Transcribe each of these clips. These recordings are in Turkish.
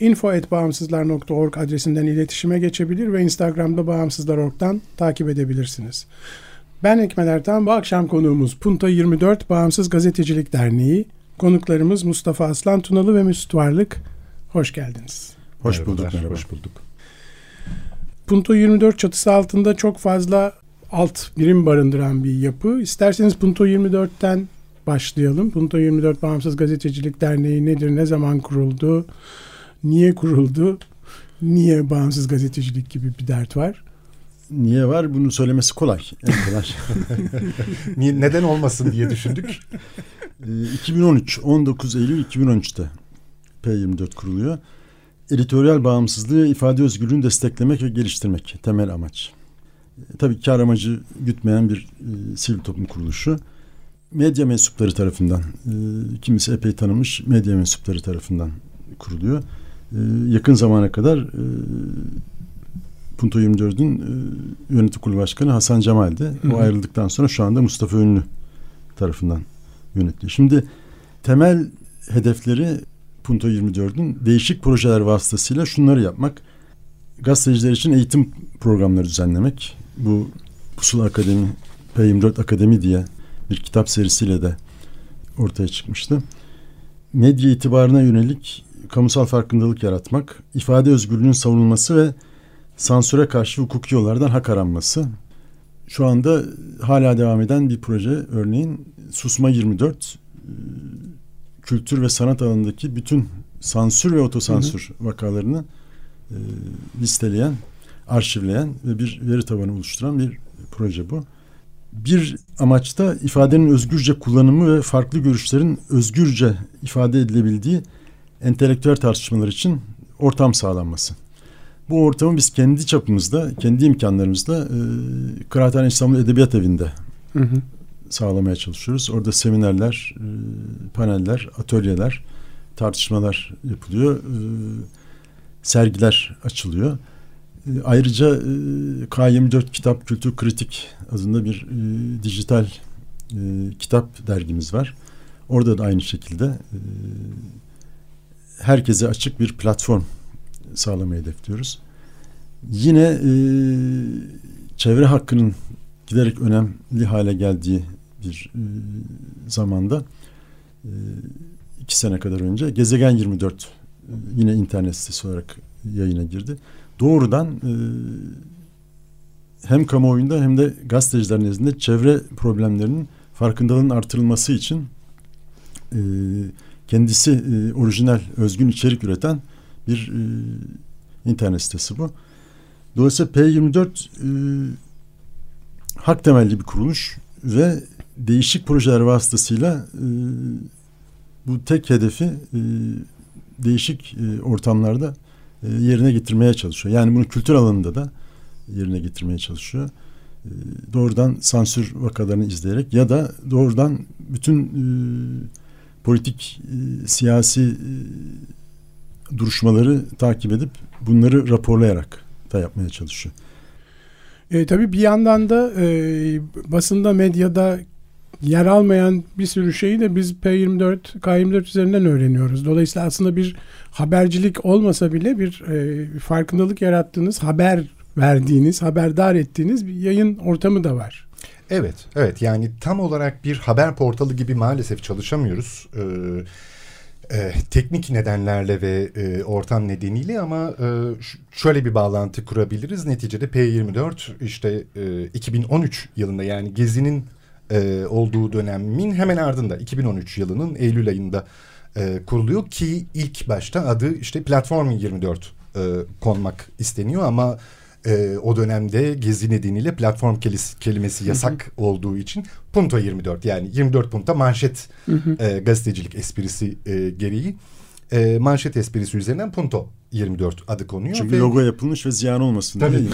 info.bağımsızlar.org adresinden iletişime geçebilir ve Instagram'da bağımsızlar.org'dan takip edebilirsiniz. Ben Ekmel Ertan, bu akşam konuğumuz Punto 24 Bağımsız Gazetecilik Derneği. Konuklarımız Mustafa Aslan Tunalı ve Mesut Varlık. Hoş geldiniz. Hoş Merhabalar, bulduk. Merhaba. Hoş bulduk. Punto 24 çatısı altında çok fazla alt birim barındıran bir yapı. İsterseniz Punto 24'ten başlayalım. Punto 24 Bağımsız Gazetecilik Derneği nedir, ne zaman kuruldu, niye kuruldu, niye bağımsız gazetecilik gibi bir dert var? Niye var? Bunu söylemesi kolay. En kolay. niye, neden olmasın diye düşündük. 2013, ee, 19 Eylül 2013'te P24 kuruluyor. Editoryal bağımsızlığı, ifade özgürlüğünü desteklemek ve geliştirmek temel amaç. Ee, tabii kar amacı gütmeyen bir e, sivil toplum kuruluşu. Medya mensupları tarafından, e, kimisi epey tanınmış medya mensupları tarafından kuruluyor. Ee, yakın zamana kadar e, Punto 24'ün e, yönetim kurulu başkanı Hasan Cemal'di. O ayrıldıktan sonra şu anda Mustafa Ünlü tarafından yönetiliyor. Şimdi temel hedefleri Punto 24'ün değişik projeler vasıtasıyla şunları yapmak. Gazeteciler için eğitim programları düzenlemek. Bu Pusula Akademi, P24 Akademi diye bir kitap serisiyle de ortaya çıkmıştı. Medya itibarına yönelik kamusal farkındalık yaratmak, ifade özgürlüğünün savunulması ve sansüre karşı hukuki yollardan hak aranması. Şu anda hala devam eden bir proje örneğin Susma 24 e, kültür ve sanat alanındaki bütün sansür ve otosansür hı hı. vakalarını e, listeleyen, arşivleyen ve bir veri tabanı oluşturan bir proje bu. Bir amaçta ifadenin özgürce kullanımı ve farklı görüşlerin özgürce ifade edilebildiği entelektüel tartışmalar için ortam sağlanması. Bu ortamı biz kendi çapımızda, kendi imkanlarımızda e, Kıraathane İstanbul Edebiyat Evi'nde hı hı. sağlamaya çalışıyoruz. Orada seminerler, e, paneller, atölyeler, tartışmalar yapılıyor. E, sergiler açılıyor. E, ayrıca e, K24 Kitap Kültür Kritik adında bir e, dijital e, kitap dergimiz var. Orada da aynı şekilde e, herkese açık bir platform sağlamayı hedefliyoruz. Yine e, çevre hakkının giderek önemli hale geldiği bir e, zamanda e, iki sene kadar önce Gezegen 24 e, yine internet sitesi olarak yayına girdi. Doğrudan e, hem kamuoyunda hem de gazeteciler nezdinde çevre problemlerinin farkındalığının artırılması için e, kendisi e, orijinal, özgün içerik üreten bir e, internet sitesi bu. Dolayısıyla P24 e, hak temelli bir kuruluş ve değişik projeler vasıtasıyla e, bu tek hedefi e, değişik e, ortamlarda e, yerine getirmeye çalışıyor. Yani bunu kültür alanında da yerine getirmeye çalışıyor. E, doğrudan sansür vakalarını izleyerek ya da doğrudan bütün e, politik, e, siyasi e, duruşmaları takip edip bunları raporlayarak da yapmaya çalışıyor. E, tabii bir yandan da e, basında, medyada yer almayan bir sürü şeyi de biz P24, K24 üzerinden öğreniyoruz. Dolayısıyla aslında bir habercilik olmasa bile bir e, farkındalık yarattığınız haber verdiğiniz, haberdar ettiğiniz bir yayın ortamı da var. Evet, evet. Yani tam olarak bir haber portalı gibi maalesef çalışamıyoruz. Ee, e, teknik nedenlerle ve e, ortam nedeniyle ama e, şöyle bir bağlantı kurabiliriz. Neticede P24 işte e, 2013 yılında yani Gezi'nin e, olduğu dönemin hemen ardında 2013 yılının Eylül ayında e, kuruluyor ki ilk başta adı işte Platform 24 e, konmak isteniyor ama e, o dönemde gezi nedeniyle platform kelimesi yasak hı hı. olduğu için Punto 24 yani 24 Punta manşet hı hı. E, gazetecilik esprisi e, gereği e, manşet esprisi üzerinden Punto 24 adı konuyor. Çünkü ve, logo yapılmış ve ziyan olmasın. Tabii.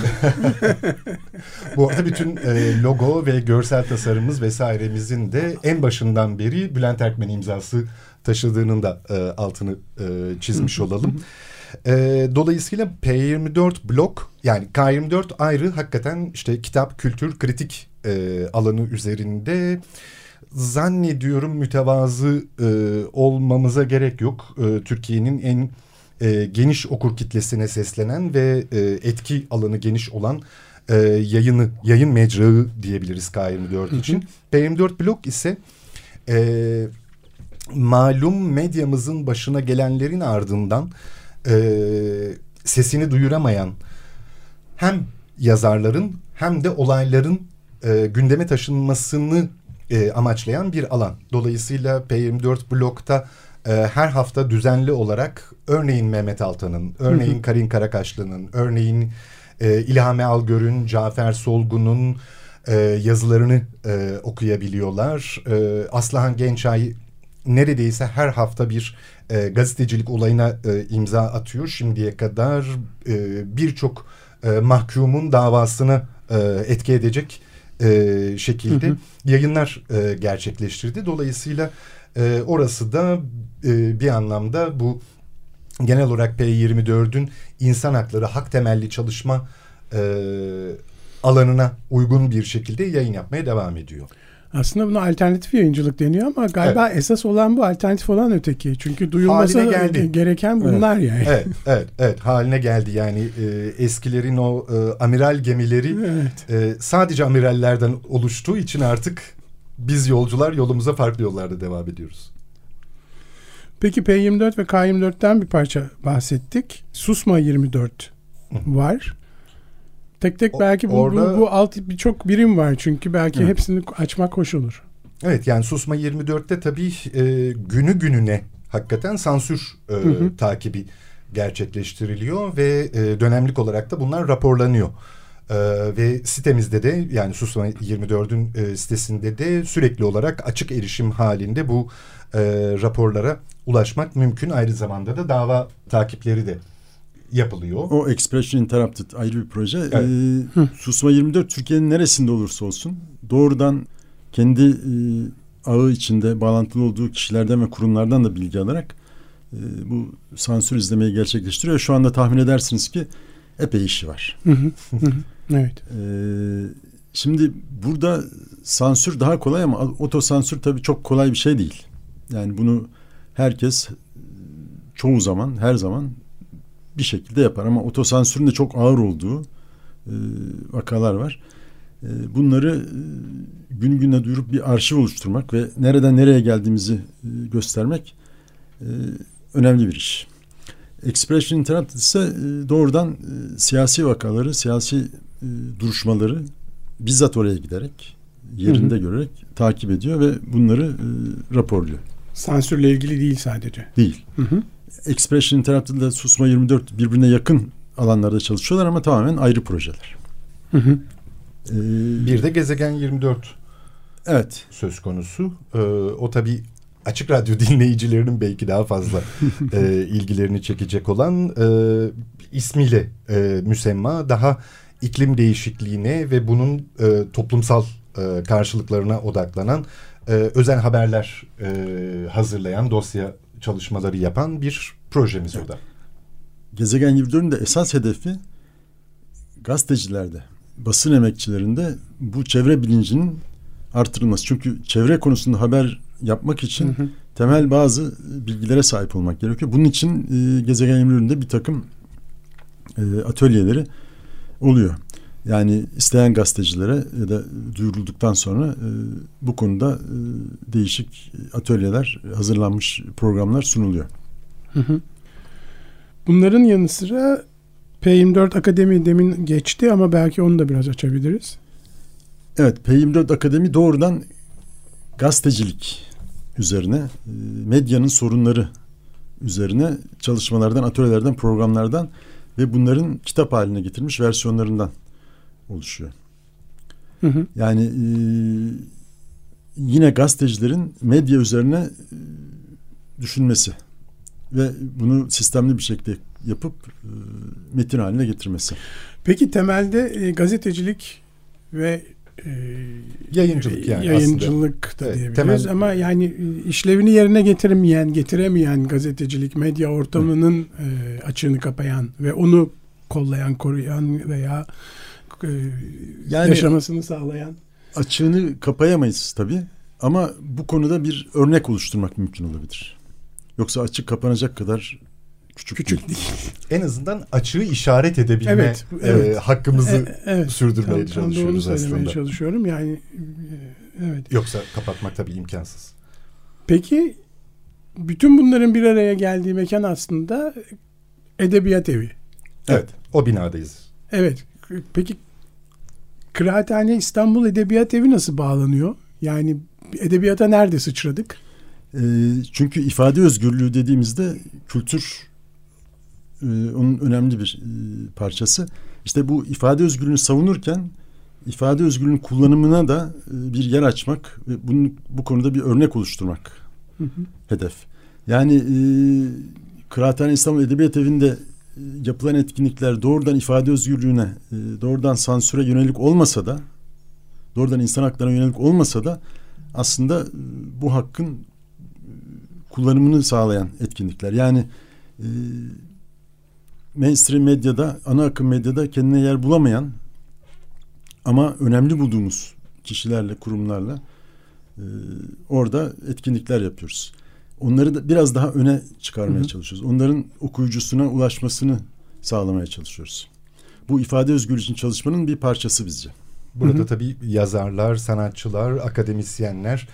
Bu arada bütün e, logo ve görsel tasarımımız vesairemizin de en başından beri Bülent Erkmen imzası taşıdığının da e, altını e, çizmiş olalım. E, dolayısıyla P24 blok yani K24 ayrı hakikaten işte kitap, kültür, kritik e, alanı üzerinde zannediyorum mütevazı e, olmamıza gerek yok. E, Türkiye'nin en e, geniş okur kitlesine seslenen ve e, etki alanı geniş olan e, yayını, yayın mecrağı diyebiliriz K24 için. P24 blok ise e, malum medyamızın başına gelenlerin ardından e, sesini duyuramayan hem yazarların hem de olayların e, gündeme taşınmasını e, amaçlayan bir alan. Dolayısıyla P24 blokta e, her hafta düzenli olarak örneğin Mehmet Altan'ın, örneğin Karin Karakaşlı'nın, örneğin e, İlhami Algör'ün, Cafer Solgun'un e, yazılarını e, okuyabiliyorlar. E, Aslıhan Gençay neredeyse her hafta bir e, gazetecilik olayına e, imza atıyor. Şimdiye kadar e, birçok e, mahkumun davasını e, etki edecek e, şekilde hı hı. yayınlar e, gerçekleştirdi. Dolayısıyla e, orası da e, bir anlamda bu genel olarak P24'ün insan hakları, hak temelli çalışma e, alanına uygun bir şekilde yayın yapmaya devam ediyor. Aslında buna alternatif yayıncılık deniyor ama galiba evet. esas olan bu alternatif olan öteki. Çünkü duyulması geldi. gereken bunlar evet. yani. Evet, evet, evet haline geldi. Yani e, eskilerin o e, amiral gemileri evet. e, sadece amirallerden oluştuğu için artık biz yolcular yolumuza farklı yollarda devam ediyoruz. Peki P24 ve K24'ten bir parça bahsettik. Susma 24 var. Tek tek belki bu, Orada, bu, bu alt birçok birim var çünkü belki evet. hepsini açmak hoş olur. Evet yani Susma 24'te tabii e, günü gününe hakikaten sansür e, hı hı. takibi gerçekleştiriliyor ve e, dönemlik olarak da bunlar raporlanıyor. Ee, ve sitemizde de yani Susma 24'ün e, sitesinde de sürekli olarak açık erişim halinde bu e, raporlara ulaşmak mümkün. Aynı zamanda da dava takipleri de yapılıyor. O Expression Interrupted ayrı bir proje. Evet. Ee, Susma 24 Türkiye'nin neresinde olursa olsun doğrudan kendi e, ağı içinde bağlantılı olduğu kişilerden ve kurumlardan da bilgi alarak e, bu sansür izlemeyi gerçekleştiriyor. Şu anda tahmin edersiniz ki epey işi var. evet. Ee, şimdi burada sansür daha kolay ama otosansür tabii çok kolay bir şey değil. Yani bunu herkes çoğu zaman her zaman bir şekilde yapar ama otosansürün de çok ağır olduğu e, vakalar var. E, bunları e, gün güne duyurup bir arşiv oluşturmak ve nereden nereye geldiğimizi e, göstermek e, önemli bir iş. Expression Interrupted ise e, doğrudan e, siyasi vakaları, siyasi e, duruşmaları bizzat oraya giderek, yerinde hı hı. görerek takip ediyor ve bunları e, raporluyor. Sansürle ilgili değil sadece. Değil. Hı hı. Expression Interrupted ile Susma 24 birbirine yakın alanlarda çalışıyorlar ama tamamen ayrı projeler. Hı hı. Ee, bir de Gezegen 24 evet söz konusu. Ee, o tabii açık radyo dinleyicilerinin belki daha fazla e, ilgilerini çekecek olan e, ismiyle e, müsemma daha iklim değişikliğine ve bunun e, toplumsal e, karşılıklarına odaklanan e, özel haberler e, hazırlayan dosya çalışmaları yapan bir projemiz evet. o da. Gezegen 24'ün de esas hedefi gazetecilerde, basın emekçilerinde bu çevre bilincinin artırılması. Çünkü çevre konusunda haber yapmak için hı hı. temel bazı bilgilere sahip olmak gerekiyor. Bunun için e, Gezegen 24'ünde bir takım e, atölyeleri oluyor. Yani isteyen gazetecilere ya da duyurulduktan sonra e, bu konuda e, değişik atölyeler, hazırlanmış programlar sunuluyor. Hı hı. Bunların yanı sıra P24 Akademi demin geçti ama belki onu da biraz açabiliriz. Evet, P24 Akademi doğrudan gazetecilik üzerine, e, medyanın sorunları üzerine çalışmalardan, atölyelerden, programlardan ve bunların kitap haline getirmiş versiyonlarından oluşuyor. Hı hı. Yani e, yine gazetecilerin medya üzerine e, düşünmesi ve bunu sistemli bir şekilde yapıp e, metin haline getirmesi. Peki temelde e, gazetecilik ve e, yayıncılık yani yayıncılık aslında. da evet, diyebiliriz temel... ama yani e, işlevini yerine getiremeyen, getiremeyen gazetecilik medya ortamının e, açığını kapayan ve onu kollayan, koruyan veya e, yani, yaşamasını sağlayan. Açığını kapayamayız tabii ama bu konuda bir örnek oluşturmak mümkün olabilir. Yoksa açık kapanacak kadar küçük, küçük değil. En azından açığı işaret edebilme evet, evet. E, hakkımızı e, evet, sürdürmeye tam, çalışıyoruz tam aslında. çalışıyorum. Yani e, evet. Yoksa kapatmak tabii imkansız. Peki bütün bunların bir araya geldiği mekan aslında edebiyat evi. Evet, o binadayız. Evet. Peki Kıraathane İstanbul Edebiyat Evi nasıl bağlanıyor? Yani edebiyata nerede sıçradık? E, çünkü ifade özgürlüğü dediğimizde kültür e, onun önemli bir e, parçası. İşte bu ifade özgürlüğünü savunurken ifade özgürlüğünün kullanımına da e, bir yer açmak ve bunun bu konuda bir örnek oluşturmak hı hı. hedef. Yani e, Kıraathane İstanbul Edebiyat Evi'nde yapılan etkinlikler doğrudan ifade özgürlüğüne, e, doğrudan sansüre yönelik olmasa da, doğrudan insan haklarına yönelik olmasa da aslında e, bu hakkın e, kullanımını sağlayan etkinlikler. Yani mainstream medyada, ana akım medyada kendine yer bulamayan ama önemli bulduğumuz kişilerle, kurumlarla orada etkinlikler yapıyoruz. Onları da biraz daha öne çıkarmaya hı hı. çalışıyoruz. Onların okuyucusuna ulaşmasını sağlamaya çalışıyoruz. Bu ifade özgürlüğü için çalışmanın bir parçası bizce. Burada hı hı. tabii yazarlar, sanatçılar, akademisyenler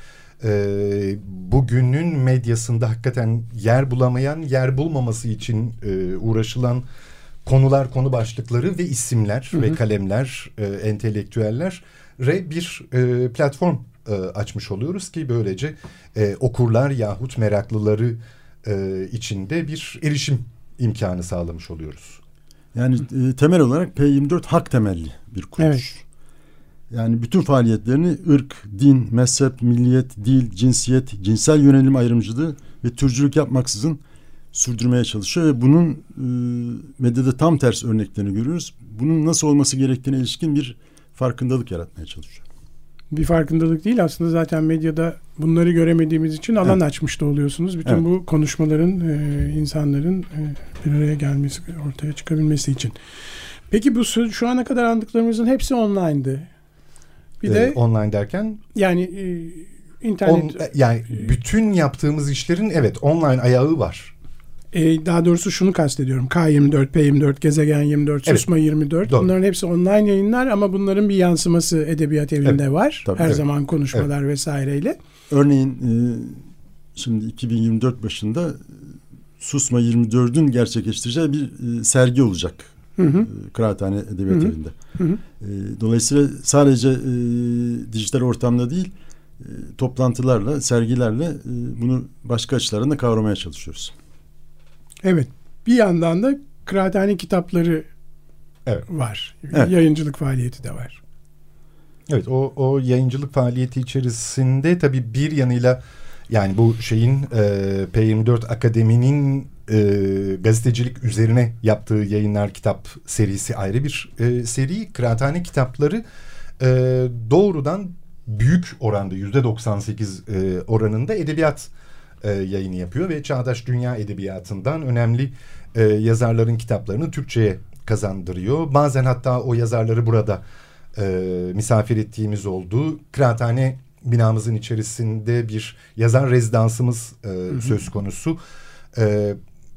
e, bugünün medyasında hakikaten yer bulamayan, yer bulmaması için e, uğraşılan konular, konu başlıkları ve isimler hı hı. ve kalemler, e, entelektüeller re bir e, platform e, açmış oluyoruz ki böylece e, okurlar yahut meraklıları e, içinde bir erişim imkanı sağlamış oluyoruz. Yani e, temel olarak P24 hak temelli bir kuruluş. Evet. Yani bütün faaliyetlerini ırk, din, mezhep, milliyet, dil, cinsiyet, cinsel yönelim ayrımcılığı ve türcülük yapmaksızın sürdürmeye çalışıyor ve bunun e, medyada tam ters örneklerini görüyoruz. Bunun nasıl olması gerektiğine ilişkin bir farkındalık yaratmaya çalışıyor. Bir farkındalık değil aslında zaten medyada bunları göremediğimiz için alan evet. açmış da oluyorsunuz. Bütün evet. bu konuşmaların e, insanların e, bir araya gelmesi, ortaya çıkabilmesi için. Peki bu şu ana kadar andıklarımızın hepsi online'dı. Bir ee, de online derken yani e, internet on, yani bütün yaptığımız işlerin evet online ayağı var. E, daha doğrusu şunu kastediyorum. K24, P24, Gezegen 24, evet. Susma 24. Doğru. Bunların hepsi online yayınlar ama bunların bir yansıması edebiyat evinde evet. var. Tabii, Her evet. zaman konuşmalar evet. vesaireyle. Örneğin e, şimdi 2024 başında Susma 24'ün gerçekleştireceği bir e, sergi olacak. Hı hı. Kıraathane Edebiyat hı hı. Evi'nde. Hı hı. Dolayısıyla sadece e, dijital ortamda değil e, toplantılarla, sergilerle e, bunu başka açılardan da kavramaya çalışıyoruz. Evet. Bir yandan da kıraathane kitapları evet. var. Evet. Yayıncılık faaliyeti de var. Evet o, o yayıncılık faaliyeti içerisinde tabii bir yanıyla yani bu şeyin e, P24 Akademi'nin e, gazetecilik üzerine yaptığı yayınlar kitap serisi ayrı bir e, seri. Kıraathane kitapları e, doğrudan büyük oranda yüzde 98 e, oranında edebiyat e, yayını yapıyor ve çağdaş dünya edebiyatından önemli e, yazarların kitaplarını Türkçe'ye kazandırıyor. Bazen hatta o yazarları burada e, misafir ettiğimiz oldu. Kıraathane binamızın içerisinde bir yazar rezidansımız e, söz konusu. E,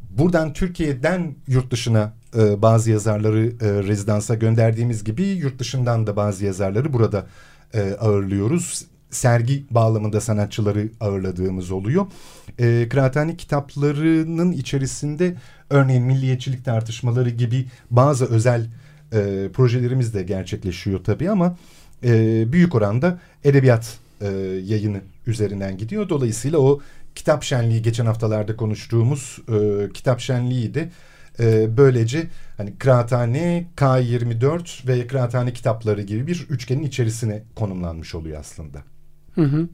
buradan Türkiye'den yurt dışına e, bazı yazarları e, rezidansa gönderdiğimiz gibi yurt dışından da bazı yazarları burada e, ağırlıyoruz. Sergi bağlamında sanatçıları ağırladığımız oluyor. E, kıraathane kitaplarının içerisinde örneğin milliyetçilik tartışmaları gibi bazı özel e, projelerimiz de gerçekleşiyor tabii ama e, büyük oranda edebiyat e, yayını üzerinden gidiyor. Dolayısıyla o kitap şenliği geçen haftalarda konuştuğumuz e, kitap şenliği de e, böylece hani kıraathane, K24 ve kıraathane kitapları gibi bir üçgenin içerisine konumlanmış oluyor aslında. Hı hı.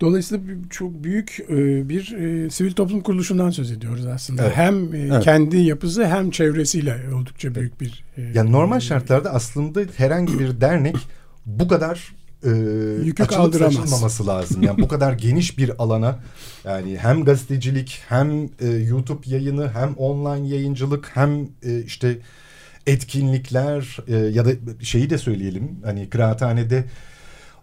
Dolayısıyla çok büyük e, bir e, sivil toplum kuruluşundan söz ediyoruz aslında. Evet. Hem e, Evet. kendi yapısı hem çevresiyle oldukça büyük bir. Yani normal şartlarda aslında herhangi bir dernek bu kadar e, Yükü açılıp kaldıramaz. saçılmaması lazım. Yani bu kadar geniş bir alana yani hem gazetecilik hem e, YouTube yayını hem online yayıncılık hem e, işte etkinlikler e, ya da şeyi de söyleyelim hani kıraathanede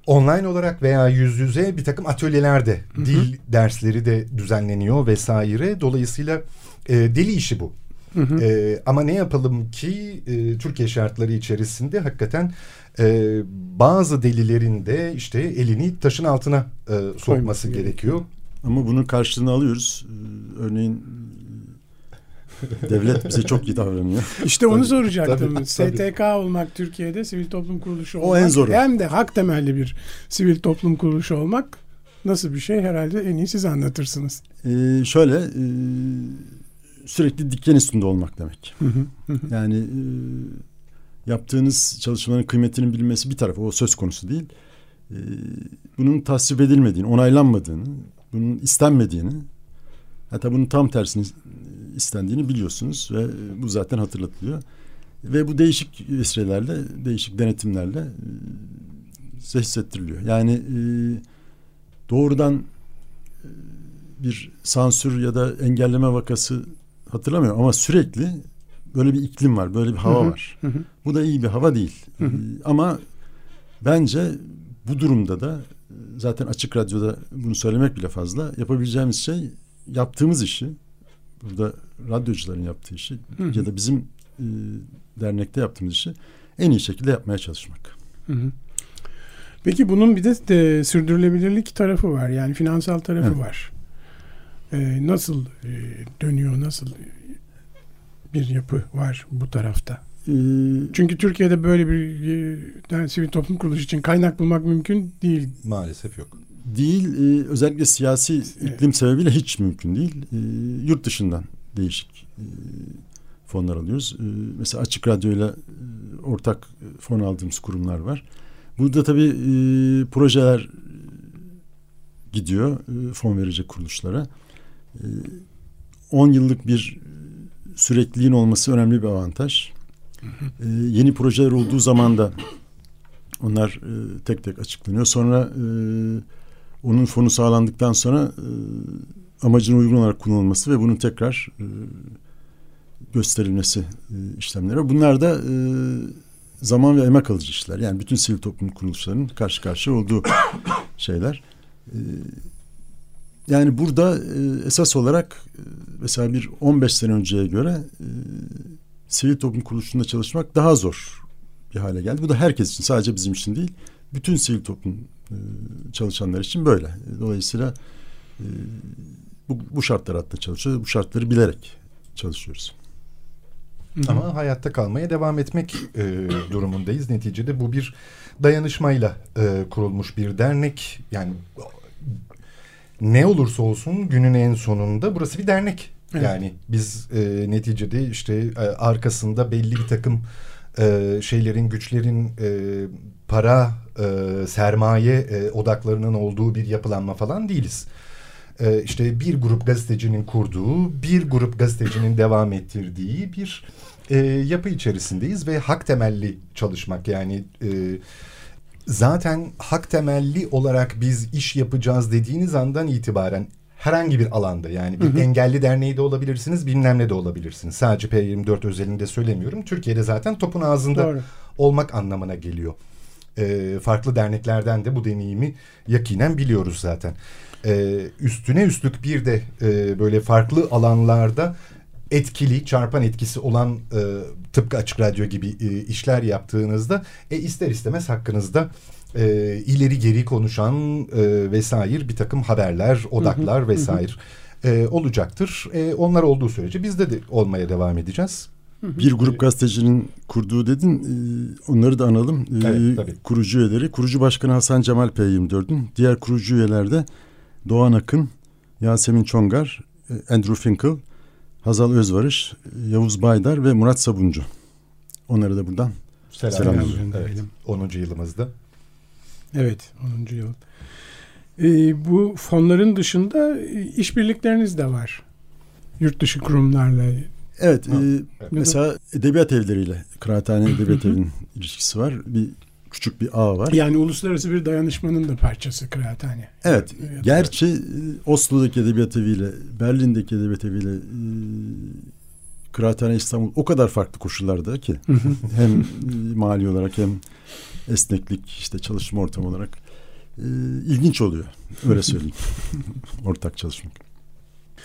online olarak veya yüz yüze bir takım atölyeler de dil dersleri de düzenleniyor vesaire. Dolayısıyla e, deli işi bu. E, ama ne yapalım ki e, Türkiye şartları içerisinde hakikaten e, bazı delilerin de işte elini taşın altına e, sokması gerekiyor. gerekiyor. Ama bunun karşılığını alıyoruz. Örneğin devlet bize çok iyi davranıyor. İşte onu Tabii, soracaktım. tabii, tabii. STK olmak Türkiye'de sivil toplum kuruluşu O olmak. en zoru. Hem de hak temelli bir sivil toplum kuruluşu olmak nasıl bir şey herhalde en iyi siz anlatırsınız. Ee, şöyle e, sürekli diken üstünde olmak demek. Yani e, yaptığınız çalışmaların kıymetinin bilinmesi bir tarafı o söz konusu değil. E, bunun tasvip edilmediğini, onaylanmadığını, bunun istenmediğini hatta bunun tam tersini istendiğini biliyorsunuz ve bu zaten hatırlatılıyor. Ve bu değişik vesilelerle, değişik denetimlerle e, size hissettiriliyor. Yani e, doğrudan e, bir sansür ya da engelleme vakası hatırlamıyorum ama sürekli böyle bir iklim var, böyle bir hava Hı hı, var. hı. Bu da iyi bir hava değil. Hı hı. Ama bence bu durumda da e, zaten açık radyoda bunu söylemek bile fazla. Yapabileceğimiz şey yaptığımız işi, burada radyocuların yaptığı işi Hı hı. ya da bizim e, dernekte yaptığımız işi en iyi şekilde yapmaya çalışmak. Hı hı. Peki bunun bir de, de sürdürülebilirlik tarafı var. Yani finansal tarafı Evet. var. Ee, nasıl e, dönüyor, nasıl bir yapı var bu tarafta? Ee, Çünkü Türkiye'de böyle bir e, yani sivil toplum kuruluşu için kaynak bulmak mümkün değil. Maalesef yok. Değil e, özellikle siyasi iklim sebebiyle hiç mümkün değil. E, yurt dışından değişik e, fonlar alıyoruz. E, mesela Açık Radyo'yla e, ortak e, fon aldığımız kurumlar var. Burada tabii e, projeler e, gidiyor e, fon verecek kuruluşlara. E, 10 yıllık bir e, sürekliliğin olması önemli bir avantaj. E, yeni projeler olduğu zaman da onlar e, tek tek açıklanıyor. Sonra e, onun fonu sağlandıktan sonra e, amacına uygun olarak kullanılması ve bunun tekrar e, gösterilmesi e, işlemleri. Bunlar da e, zaman ve emek alıcı işler. Yani bütün sivil toplum kuruluşlarının karşı karşıya olduğu şeyler. E, yani burada e, esas olarak e, mesela bir 15 sene önceye göre e, sivil toplum kuruluşunda çalışmak daha zor bir hale geldi. Bu da herkes için sadece bizim için değil. Bütün sivil toplum çalışanlar için böyle. Dolayısıyla e, bu, bu şartlar altında çalışıyoruz. Bu şartları bilerek çalışıyoruz. Ama hayatta kalmaya devam etmek e, durumundayız. Neticede bu bir dayanışmayla e, kurulmuş bir dernek. Yani ne olursa olsun günün en sonunda burası bir dernek. Evet. Yani biz e, neticede işte e, arkasında belli bir takım e, şeylerin, güçlerin e, para, e, sermaye e, odaklarının olduğu bir yapılanma falan değiliz. E, işte bir grup gazetecinin kurduğu, bir grup gazetecinin devam ettirdiği bir e, yapı içerisindeyiz ve hak temelli çalışmak yani e, zaten hak temelli olarak biz iş yapacağız dediğiniz andan itibaren herhangi bir alanda yani bir engelli derneği de olabilirsiniz bilmem ne de olabilirsiniz. Sadece P24 özelinde söylemiyorum. Türkiye'de zaten topun ağzında Doğru. olmak anlamına geliyor. E, farklı derneklerden de bu deneyimi yakinen biliyoruz zaten. E, üstüne üstlük bir de e, böyle farklı alanlarda etkili, çarpan etkisi olan e, tıpkı Açık Radyo gibi e, işler yaptığınızda e, ister istemez hakkınızda e, ileri geri konuşan e, vesaire bir takım haberler, odaklar vesaire e, olacaktır. E, onlar olduğu sürece bizde de olmaya devam edeceğiz. Bir grup gazetecinin kurduğu dedin. e, onları da analım. E, Evet, tabii. kurucu üyeleri. Kurucu başkanı Hasan Cemal P24'ün. Diğer kurucu üyeler de Doğan Akın, Yasemin Çongar, e, Andrew Finkel, Hazal Özvarış, Yavuz Baydar ve Murat Sabuncu. Onları da buradan Selam. Selam Evet, gönderelim. 10. yılımızda. Evet 10. yıl. Ee, bu fonların dışında işbirlikleriniz de var. Yurt dışı kurumlarla. Evet, e, mesela edebiyat evleriyle, Kıraathane Edebiyat Evi'nin ilişkisi var. Bir küçük bir ağ var. Yani uluslararası bir dayanışmanın da parçası kıraathane. Evet, Evet. gerçi Oslo'daki Edebiyat Evi'yle, Berlin'deki Edebiyat Evi'yle e, Kıraathane İstanbul o kadar farklı koşullarda ki hem mali olarak hem esneklik, işte çalışma ortamı olarak e, ilginç oluyor. Öyle söyleyeyim. Ortak çalışmak.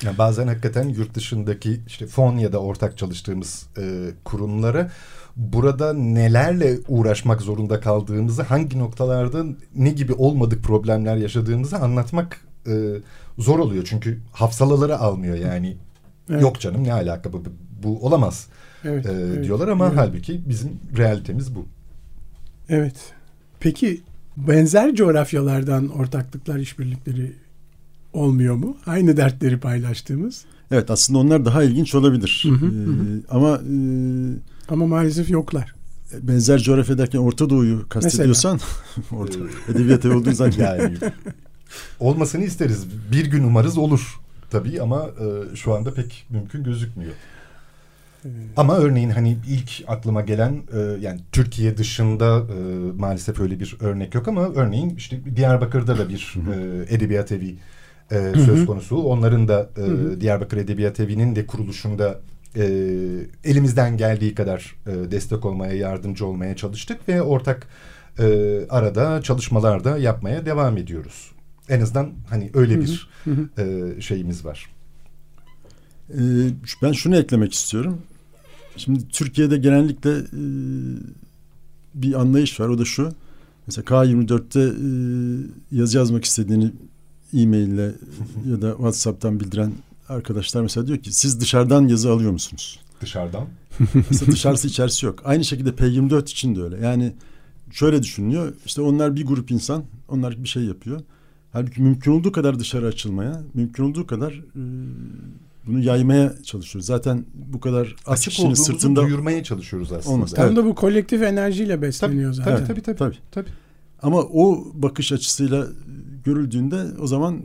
Yani bazen hakikaten yurt dışındaki işte fon ya da ortak çalıştığımız e, kurumlara burada nelerle uğraşmak zorunda kaldığımızı, hangi noktalarda ne gibi olmadık problemler yaşadığımızı anlatmak e, zor oluyor. Çünkü hafsalaları almıyor yani. Evet. Yok canım ne alaka bu, bu olamaz Evet, e, evet, diyorlar ama evet. halbuki bizim realitemiz bu. Evet. Peki benzer coğrafyalardan ortaklıklar, işbirlikleri olmuyor mu? Aynı dertleri paylaştığımız. Evet aslında onlar daha ilginç olabilir. Hı hı, E, hı ama Ama maalesef yoklar. e, benzer coğrafya derken Orta Doğu'yu kastediyorsan orta, edebiyat evi olduğu zaman Yani olmasını isteriz. Bir gün umarız olur tabii ama e, şu anda pek mümkün gözükmüyor. Ama örneğin hani ilk aklıma gelen e, yani Türkiye dışında e, maalesef öyle bir örnek yok ama örneğin işte Diyarbakır'da da bir e, edebiyat evi e, söz konusu. Onların da e, Diyarbakır Edebiyat Evi'nin de kuruluşunda e, elimizden geldiği kadar e, destek olmaya, yardımcı olmaya çalıştık ve ortak e, arada çalışmalar da yapmaya devam ediyoruz. En azından hani öyle bir e, şeyimiz var. Ee, ben şunu eklemek istiyorum. Şimdi Türkiye'de genellikle e, bir anlayış var. O da şu. Mesela K24'te e, yazı yazmak istediğini e-maille ya da WhatsApp'tan bildiren arkadaşlar mesela diyor ki siz dışarıdan yazı alıyor musunuz? Dışarıdan. Mesela dışarısı içerisi yok. Aynı şekilde P24 için de öyle. Yani şöyle düşünülüyor. İşte onlar bir grup insan. Onlar bir şey yapıyor. Halbuki mümkün olduğu kadar dışarı açılmaya, mümkün olduğu kadar e, bunu yaymaya çalışıyoruz. Zaten bu kadar az Açık kişinin olduğumuzu sırtında duyurmaya çalışıyoruz aslında. Olmaz. Tam Evet. da bu kolektif enerjiyle besleniyor Tabii, zaten. tabii, tabii, tabii, Tabii. tabii. ama o bakış açısıyla görüldüğünde o zaman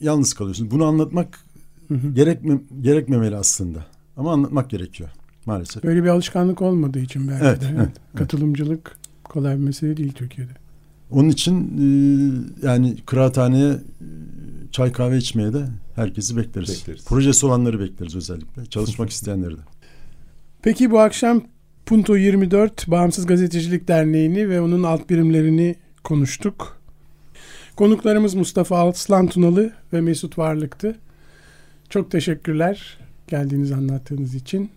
yalnız kalıyorsun. Bunu anlatmak gerekme, gerekmemeli aslında. Ama anlatmak gerekiyor maalesef. Böyle bir alışkanlık olmadığı için belki Evet, de. evet, evet. Katılımcılık kolay bir mesele değil Türkiye'de. Onun için e, yani kıraathaneye e, çay kahve içmeye de herkesi bekleriz. Bekleriz. Projesi olanları bekleriz özellikle. Çalışmak isteyenleri de. Peki bu akşam Punto 24 Bağımsız Gazetecilik Derneği'ni ve onun alt birimlerini konuştuk. Konuklarımız Mustafa Altslan Tunalı ve Mesut Varlık'tı. Çok teşekkürler geldiğiniz anlattığınız için.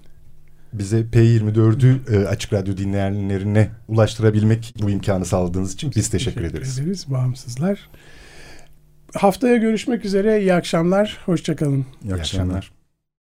Bize P24'ü e, Açık Radyo dinleyenlerine ulaştırabilmek bu imkanı sağladığınız için biz teşekkür, ederiz. ederiz. Bağımsızlar. Haftaya görüşmek üzere. İyi akşamlar. Hoşçakalın. İyi akşamlar.